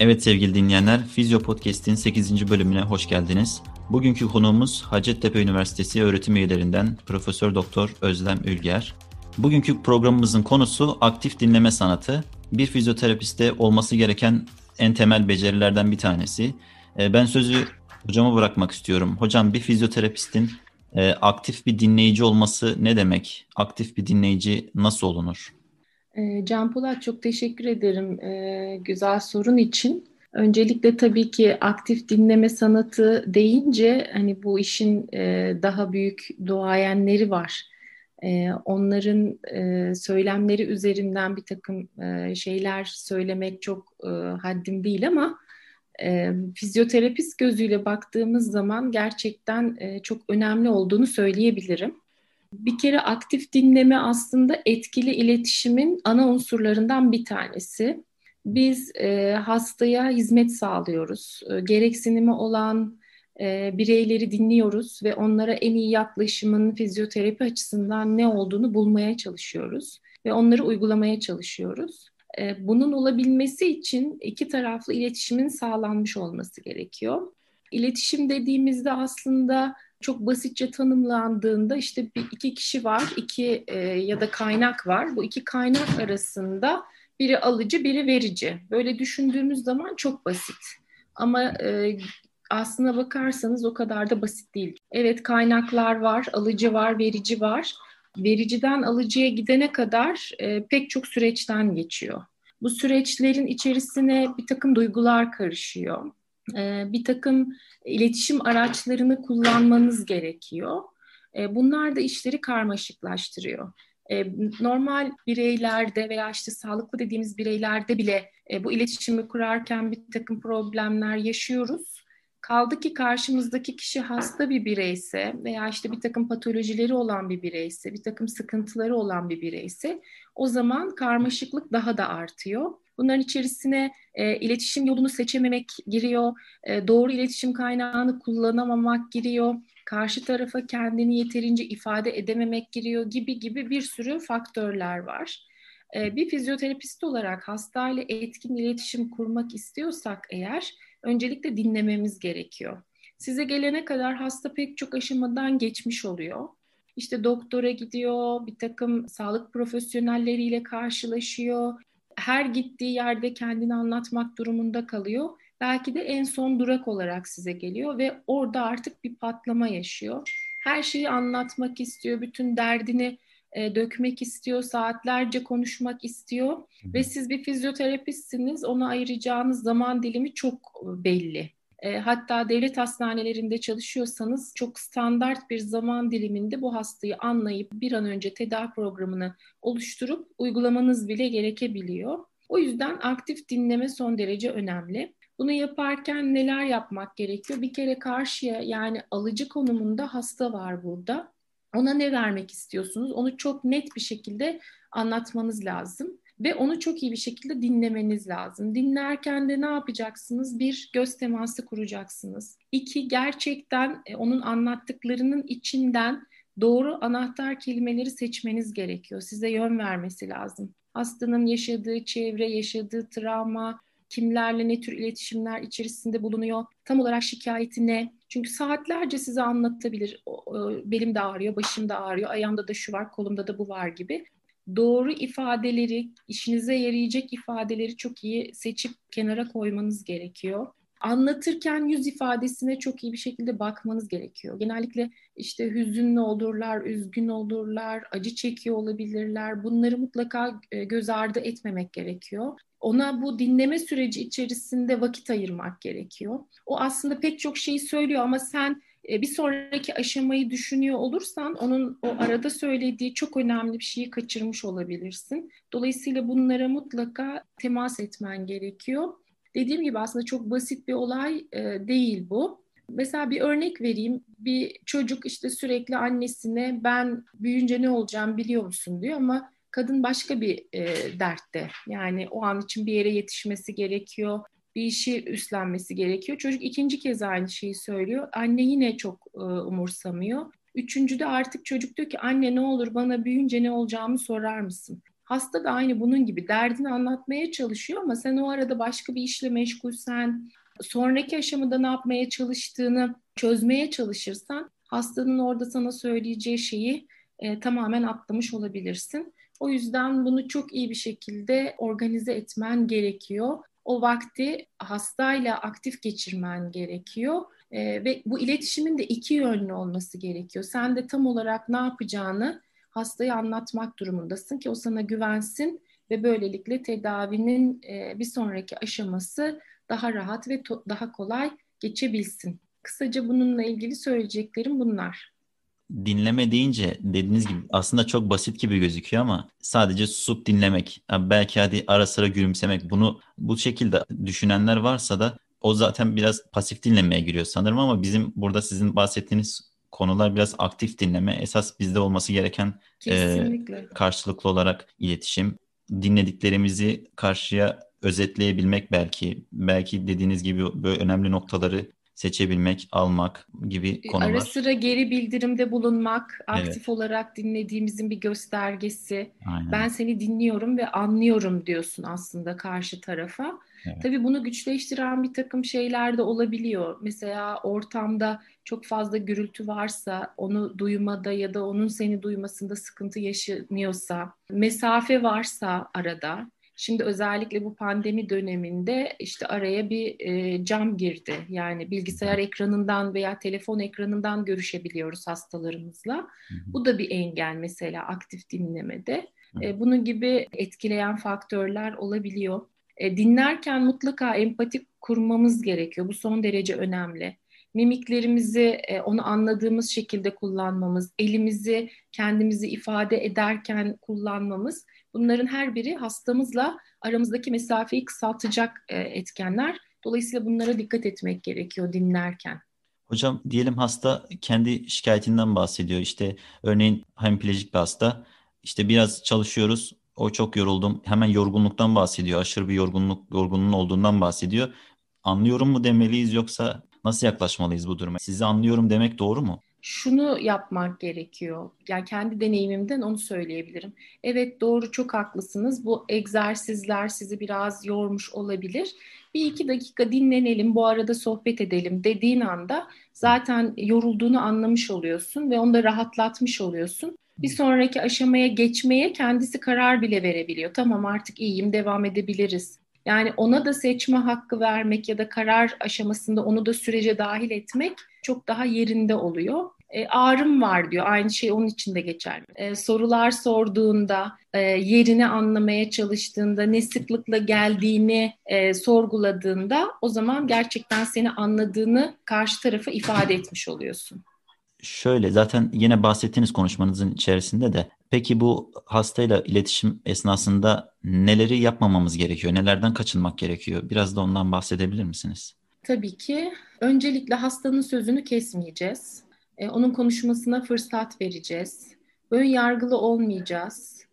Evet sevgili dinleyenler, Fizyo Podcast'in 8. bölümüne hoş geldiniz. Bugünkü konuğumuz Hacettepe Üniversitesi öğretim üyelerinden Profesör Doktor Özlem Ülger. Bugünkü programımızın konusu aktif dinleme sanatı. Bir fizyoterapiste olması gereken en temel becerilerden bir tanesi. Ee, ben sözü hocama bırakmak istiyorum. Hocam bir fizyoterapistin e, aktif bir dinleyici olması ne demek? Aktif bir dinleyici nasıl olunur? Ee, Can Polat çok teşekkür ederim e, güzel sorun için. Öncelikle tabii ki aktif dinleme sanatı deyince hani bu işin e, daha büyük duayenleri var. Onların söylemleri üzerinden bir takım şeyler söylemek çok haddim değil ama fizyoterapist gözüyle baktığımız zaman gerçekten çok önemli olduğunu söyleyebilirim. Bir kere aktif dinleme aslında etkili iletişimin ana unsurlarından bir tanesi. Biz e, hastaya hizmet sağlıyoruz. E, gereksinimi olan e, bireyleri dinliyoruz ve onlara en iyi yaklaşımın fizyoterapi açısından ne olduğunu bulmaya çalışıyoruz ve onları uygulamaya çalışıyoruz. E, bunun olabilmesi için iki taraflı iletişimin sağlanmış olması gerekiyor. İletişim dediğimizde aslında çok basitçe tanımlandığında işte bir, iki kişi var, iki e, ya da kaynak var. Bu iki kaynak arasında biri alıcı, biri verici. Böyle düşündüğümüz zaman çok basit. Ama e, aslına bakarsanız o kadar da basit değil. Evet kaynaklar var, alıcı var, verici var. Vericiden alıcıya gidene kadar e, pek çok süreçten geçiyor. Bu süreçlerin içerisine bir takım duygular karışıyor. E, bir takım iletişim araçlarını kullanmanız gerekiyor. E, bunlar da işleri karmaşıklaştırıyor. E, normal bireylerde veya işte sağlıklı dediğimiz bireylerde bile bu iletişimi kurarken bir takım problemler yaşıyoruz. Kaldı ki karşımızdaki kişi hasta bir bireyse veya işte bir takım patolojileri olan bir bireyse, bir takım sıkıntıları olan bir bireyse o zaman karmaşıklık daha da artıyor. Bunların içerisine e, iletişim yolunu seçememek giriyor, e, doğru iletişim kaynağını kullanamamak giriyor, karşı tarafa kendini yeterince ifade edememek giriyor gibi gibi bir sürü faktörler var. E, bir fizyoterapist olarak hastayla etkin iletişim kurmak istiyorsak eğer öncelikle dinlememiz gerekiyor. Size gelene kadar hasta pek çok aşamadan geçmiş oluyor. İşte doktora gidiyor, bir takım sağlık profesyonelleriyle karşılaşıyor, her gittiği yerde kendini anlatmak durumunda kalıyor. Belki de en son durak olarak size geliyor ve orada artık bir patlama yaşıyor. Her şeyi anlatmak istiyor, bütün derdini e, dökmek istiyor, saatlerce konuşmak istiyor ve siz bir fizyoterapistsiniz, ona ayıracağınız zaman dilimi çok belli. E, hatta devlet hastanelerinde çalışıyorsanız çok standart bir zaman diliminde bu hastayı anlayıp bir an önce tedavi programını oluşturup uygulamanız bile gerekebiliyor. O yüzden aktif dinleme son derece önemli. Bunu yaparken neler yapmak gerekiyor? Bir kere karşıya yani alıcı konumunda hasta var burada. Ona ne vermek istiyorsunuz? Onu çok net bir şekilde anlatmanız lazım ve onu çok iyi bir şekilde dinlemeniz lazım. Dinlerken de ne yapacaksınız? Bir, göz teması kuracaksınız. İki, gerçekten e, onun anlattıklarının içinden doğru anahtar kelimeleri seçmeniz gerekiyor. Size yön vermesi lazım. Hastanın yaşadığı çevre, yaşadığı travma, kimlerle ne tür iletişimler içerisinde bulunuyor, tam olarak şikayeti ne? Çünkü saatlerce size anlatabilir. Belim de ağrıyor, başım da ağrıyor, ayağımda da şu var, kolumda da bu var gibi doğru ifadeleri, işinize yarayacak ifadeleri çok iyi seçip kenara koymanız gerekiyor. Anlatırken yüz ifadesine çok iyi bir şekilde bakmanız gerekiyor. Genellikle işte hüzünlü olurlar, üzgün olurlar, acı çekiyor olabilirler. Bunları mutlaka e, göz ardı etmemek gerekiyor. Ona bu dinleme süreci içerisinde vakit ayırmak gerekiyor. O aslında pek çok şeyi söylüyor ama sen bir sonraki aşamayı düşünüyor olursan onun o arada söylediği çok önemli bir şeyi kaçırmış olabilirsin. Dolayısıyla bunlara mutlaka temas etmen gerekiyor. Dediğim gibi aslında çok basit bir olay e, değil bu. Mesela bir örnek vereyim. Bir çocuk işte sürekli annesine ben büyüyünce ne olacağım biliyor musun diyor ama kadın başka bir e, dertte. Yani o an için bir yere yetişmesi gerekiyor bir işi üstlenmesi gerekiyor. Çocuk ikinci kez aynı şeyi söylüyor. Anne yine çok e, umursamıyor. Üçüncüde artık çocuk diyor ki anne ne olur bana büyüyünce ne olacağımı sorar mısın? Hasta da aynı bunun gibi derdini anlatmaya çalışıyor ama sen o arada başka bir işle meşgulsen, sonraki aşamada ne yapmaya çalıştığını çözmeye çalışırsan hastanın orada sana söyleyeceği şeyi e, tamamen atlamış olabilirsin. O yüzden bunu çok iyi bir şekilde organize etmen gerekiyor. O vakti hastayla aktif geçirmen gerekiyor. E, ve bu iletişimin de iki yönlü olması gerekiyor. Sen de tam olarak ne yapacağını hastaya anlatmak durumundasın ki o sana güvensin ve böylelikle tedavinin e, bir sonraki aşaması daha rahat ve daha kolay geçebilsin. Kısaca bununla ilgili söyleyeceklerim bunlar. Dinleme deyince dediğiniz gibi aslında çok basit gibi gözüküyor ama sadece susup dinlemek, belki hadi ara sıra gülümsemek bunu bu şekilde düşünenler varsa da o zaten biraz pasif dinlemeye giriyor sanırım ama bizim burada sizin bahsettiğiniz konular biraz aktif dinleme. Esas bizde olması gereken e, karşılıklı olarak iletişim. Dinlediklerimizi karşıya özetleyebilmek belki. Belki dediğiniz gibi böyle önemli noktaları seçebilmek, almak gibi konular. Ara sıra geri bildirimde bulunmak, aktif evet. olarak dinlediğimizin bir göstergesi. Aynen. Ben seni dinliyorum ve anlıyorum diyorsun aslında karşı tarafa. Evet. Tabii bunu güçleştiren bir takım şeyler de olabiliyor. Mesela ortamda çok fazla gürültü varsa, onu duymada ya da onun seni duymasında sıkıntı yaşanıyorsa, mesafe varsa arada, Şimdi özellikle bu pandemi döneminde işte araya bir e, cam girdi. Yani bilgisayar ekranından veya telefon ekranından görüşebiliyoruz hastalarımızla. Bu da bir engel mesela aktif dinlemede. E, bunun gibi etkileyen faktörler olabiliyor. E, dinlerken mutlaka empati kurmamız gerekiyor. Bu son derece önemli. Mimiklerimizi e, onu anladığımız şekilde kullanmamız, elimizi kendimizi ifade ederken kullanmamız bunların her biri hastamızla aramızdaki mesafeyi kısaltacak e, etkenler. Dolayısıyla bunlara dikkat etmek gerekiyor dinlerken. Hocam diyelim hasta kendi şikayetinden bahsediyor. İşte örneğin hemiplejic bir hasta. İşte biraz çalışıyoruz o çok yoruldum. Hemen yorgunluktan bahsediyor. Aşırı bir yorgunluk, yorgunluğun olduğundan bahsediyor. Anlıyorum mu demeliyiz yoksa nasıl yaklaşmalıyız bu duruma? Sizi anlıyorum demek doğru mu? Şunu yapmak gerekiyor. Yani kendi deneyimimden onu söyleyebilirim. Evet doğru çok haklısınız. Bu egzersizler sizi biraz yormuş olabilir. Bir iki dakika dinlenelim, bu arada sohbet edelim dediğin anda zaten yorulduğunu anlamış oluyorsun ve onu da rahatlatmış oluyorsun bir sonraki aşamaya geçmeye kendisi karar bile verebiliyor. Tamam artık iyiyim devam edebiliriz. Yani ona da seçme hakkı vermek ya da karar aşamasında onu da sürece dahil etmek çok daha yerinde oluyor. E, ağrım var diyor. Aynı şey onun için de geçerli. E, sorular sorduğunda, e, yerini anlamaya çalıştığında, ne sıklıkla geldiğini e, sorguladığında o zaman gerçekten seni anladığını karşı tarafa ifade etmiş oluyorsun. Şöyle zaten yine bahsettiğiniz konuşmanızın içerisinde de peki bu hastayla iletişim esnasında neleri yapmamamız gerekiyor? Nelerden kaçınmak gerekiyor? Biraz da ondan bahsedebilir misiniz? Tabii ki. Öncelikle hastanın sözünü kesmeyeceğiz. Ee, onun konuşmasına fırsat vereceğiz. Ön yargılı olmayacağız.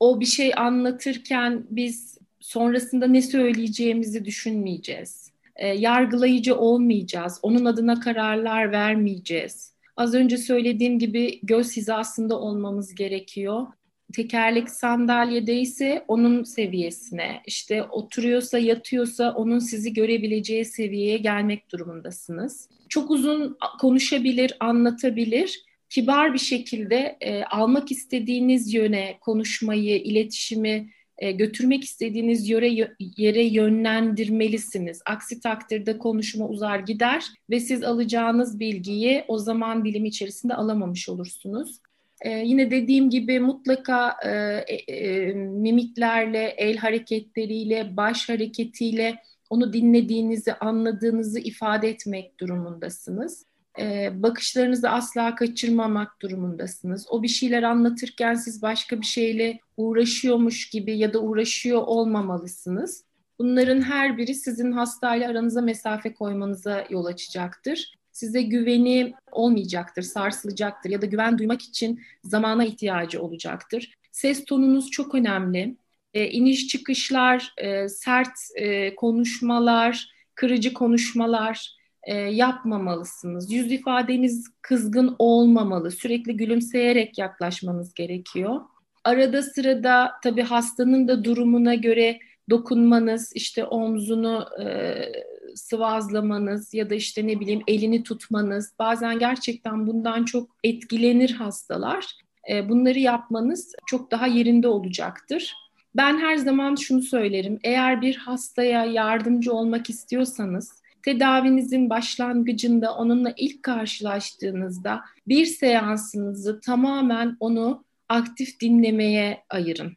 O bir şey anlatırken biz sonrasında ne söyleyeceğimizi düşünmeyeceğiz. Ee, yargılayıcı olmayacağız. Onun adına kararlar vermeyeceğiz Az önce söylediğim gibi göz hizasında olmamız gerekiyor. Tekerlek sandalyede ise onun seviyesine, işte oturuyorsa yatıyorsa onun sizi görebileceği seviyeye gelmek durumundasınız. Çok uzun konuşabilir, anlatabilir kibar bir şekilde e, almak istediğiniz yöne konuşmayı, iletişimi e, götürmek istediğiniz yere, yere yönlendirmelisiniz. Aksi takdirde konuşma uzar gider ve siz alacağınız bilgiyi o zaman dilimi içerisinde alamamış olursunuz. Ee, yine dediğim gibi mutlaka e, e, e, mimiklerle, el hareketleriyle, baş hareketiyle onu dinlediğinizi, anladığınızı ifade etmek durumundasınız e, bakışlarınızı asla kaçırmamak durumundasınız. O bir şeyler anlatırken siz başka bir şeyle uğraşıyormuş gibi ya da uğraşıyor olmamalısınız. Bunların her biri sizin hastayla aranıza mesafe koymanıza yol açacaktır. Size güveni olmayacaktır, sarsılacaktır ya da güven duymak için zamana ihtiyacı olacaktır. Ses tonunuz çok önemli. E, iniş çıkışlar, e, sert e, konuşmalar, kırıcı konuşmalar, e, yapmamalısınız. Yüz ifadeniz kızgın olmamalı. Sürekli gülümseyerek yaklaşmanız gerekiyor. Arada sırada tabii hastanın da durumuna göre dokunmanız, işte omzunu e, sıvazlamanız ya da işte ne bileyim elini tutmanız, bazen gerçekten bundan çok etkilenir hastalar. E, bunları yapmanız çok daha yerinde olacaktır. Ben her zaman şunu söylerim, eğer bir hastaya yardımcı olmak istiyorsanız, tedavinizin başlangıcında onunla ilk karşılaştığınızda bir seansınızı tamamen onu aktif dinlemeye ayırın.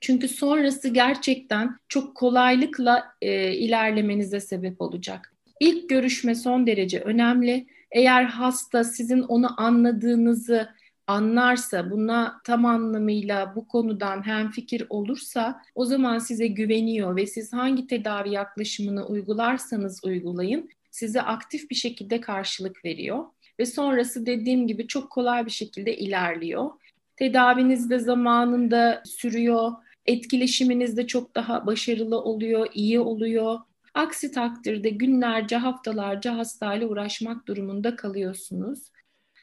Çünkü sonrası gerçekten çok kolaylıkla e, ilerlemenize sebep olacak. İlk görüşme son derece önemli. Eğer hasta sizin onu anladığınızı anlarsa, buna tam anlamıyla bu konudan hem fikir olursa o zaman size güveniyor ve siz hangi tedavi yaklaşımını uygularsanız uygulayın size aktif bir şekilde karşılık veriyor ve sonrası dediğim gibi çok kolay bir şekilde ilerliyor. Tedaviniz de zamanında sürüyor, etkileşiminiz de çok daha başarılı oluyor, iyi oluyor. Aksi takdirde günlerce, haftalarca hastayla uğraşmak durumunda kalıyorsunuz.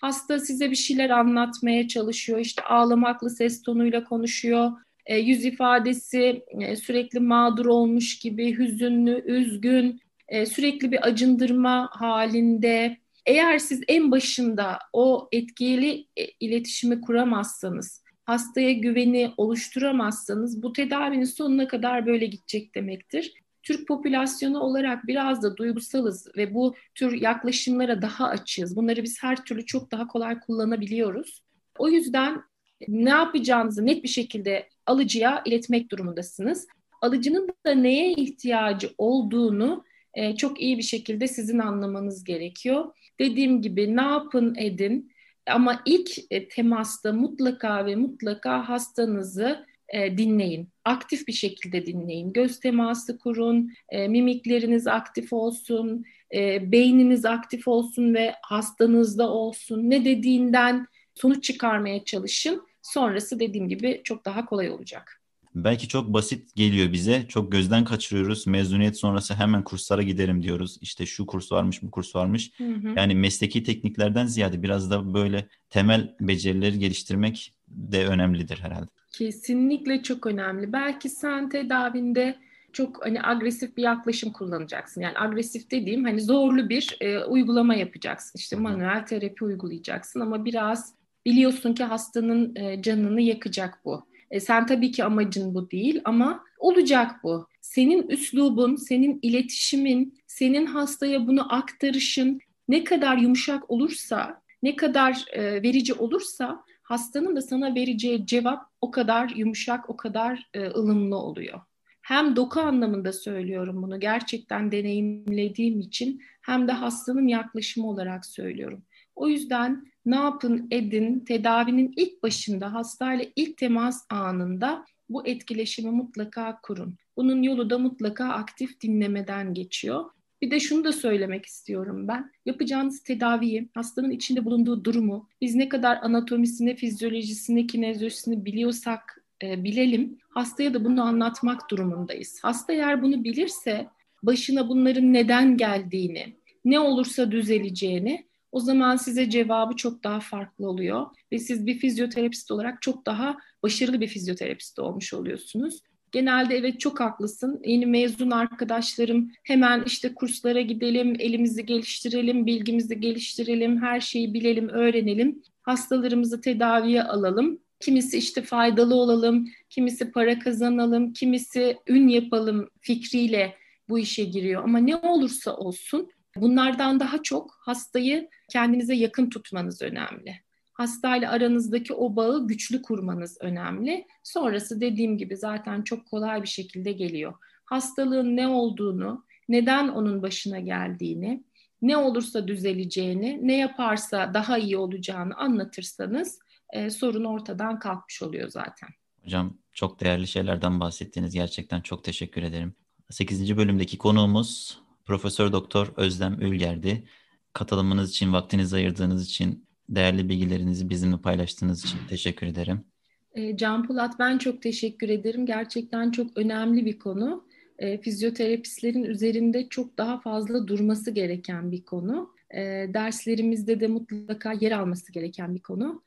Hasta size bir şeyler anlatmaya çalışıyor. İşte ağlamaklı ses tonuyla konuşuyor. E, yüz ifadesi e, sürekli mağdur olmuş gibi, hüzünlü, üzgün, e, sürekli bir acındırma halinde. Eğer siz en başında o etkili e, iletişimi kuramazsanız, hastaya güveni oluşturamazsanız bu tedavinin sonuna kadar böyle gidecek demektir. Türk popülasyonu olarak biraz da duygusalız ve bu tür yaklaşımlara daha açığız. Bunları biz her türlü çok daha kolay kullanabiliyoruz. O yüzden ne yapacağınızı net bir şekilde alıcıya iletmek durumundasınız. Alıcının da neye ihtiyacı olduğunu e, çok iyi bir şekilde sizin anlamanız gerekiyor. Dediğim gibi ne yapın edin ama ilk e, temasta mutlaka ve mutlaka hastanızı e, dinleyin. Aktif bir şekilde dinleyin. Göz teması kurun, e, mimikleriniz aktif olsun, e, beyniniz aktif olsun ve hastanızda olsun. Ne dediğinden sonuç çıkarmaya çalışın. Sonrası dediğim gibi çok daha kolay olacak. Belki çok basit geliyor bize. Çok gözden kaçırıyoruz. Mezuniyet sonrası hemen kurslara giderim diyoruz. İşte şu kurs varmış, bu kurs varmış. Hı hı. Yani mesleki tekniklerden ziyade biraz da böyle temel becerileri geliştirmek de önemlidir herhalde. Kesinlikle çok önemli. Belki sen tedavinde çok hani agresif bir yaklaşım kullanacaksın. Yani agresif dediğim hani zorlu bir e, uygulama yapacaksın. İşte manuel terapi uygulayacaksın ama biraz biliyorsun ki hastanın e, canını yakacak bu. E, sen tabii ki amacın bu değil ama olacak bu. Senin üslubun, senin iletişimin, senin hastaya bunu aktarışın ne kadar yumuşak olursa, ne kadar e, verici olursa hastanın da sana vereceği cevap o kadar yumuşak, o kadar e, ılımlı oluyor. Hem doku anlamında söylüyorum bunu gerçekten deneyimlediğim için hem de hastanın yaklaşımı olarak söylüyorum. O yüzden ne yapın edin tedavinin ilk başında hastayla ilk temas anında bu etkileşimi mutlaka kurun. Bunun yolu da mutlaka aktif dinlemeden geçiyor. Bir de şunu da söylemek istiyorum ben. Yapacağınız tedaviyi, hastanın içinde bulunduğu durumu, biz ne kadar anatomisini, fizyolojisini, kinezyolojisini biliyorsak e, bilelim, hastaya da bunu anlatmak durumundayız. Hasta eğer bunu bilirse, başına bunların neden geldiğini, ne olursa düzeleceğini o zaman size cevabı çok daha farklı oluyor ve siz bir fizyoterapist olarak çok daha başarılı bir fizyoterapist olmuş oluyorsunuz. Genelde evet çok haklısın. Yeni mezun arkadaşlarım hemen işte kurslara gidelim, elimizi geliştirelim, bilgimizi geliştirelim, her şeyi bilelim, öğrenelim. Hastalarımızı tedaviye alalım. Kimisi işte faydalı olalım, kimisi para kazanalım, kimisi ün yapalım fikriyle bu işe giriyor. Ama ne olursa olsun bunlardan daha çok hastayı kendinize yakın tutmanız önemli hastayla aranızdaki o bağı güçlü kurmanız önemli. Sonrası dediğim gibi zaten çok kolay bir şekilde geliyor. Hastalığın ne olduğunu, neden onun başına geldiğini, ne olursa düzeleceğini, ne yaparsa daha iyi olacağını anlatırsanız e, sorun ortadan kalkmış oluyor zaten. Hocam çok değerli şeylerden bahsettiniz. Gerçekten çok teşekkür ederim. 8. bölümdeki konuğumuz Profesör Doktor Özlem Ülger'di. Katılımınız için, vaktinizi ayırdığınız için değerli bilgilerinizi bizimle paylaştığınız için teşekkür ederim. E, Can Polat ben çok teşekkür ederim. Gerçekten çok önemli bir konu. E, fizyoterapistlerin üzerinde çok daha fazla durması gereken bir konu. E, derslerimizde de mutlaka yer alması gereken bir konu.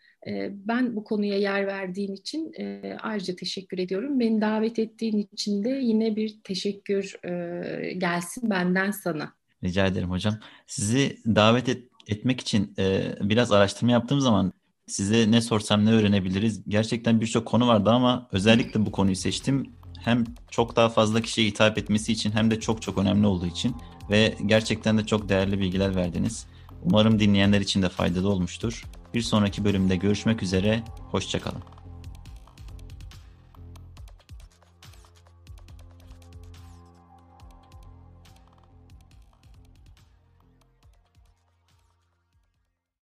Ben bu konuya yer verdiğin için e, ayrıca teşekkür ediyorum. Beni davet ettiğin için de yine bir teşekkür e, gelsin benden sana. Rica ederim hocam. Sizi davet et, etmek için e, biraz araştırma yaptığım zaman size ne sorsam ne öğrenebiliriz? Gerçekten birçok konu vardı ama özellikle bu konuyu seçtim. Hem çok daha fazla kişiye hitap etmesi için hem de çok çok önemli olduğu için ve gerçekten de çok değerli bilgiler verdiniz. Umarım dinleyenler için de faydalı olmuştur. Bir sonraki bölümde görüşmek üzere, hoşçakalın.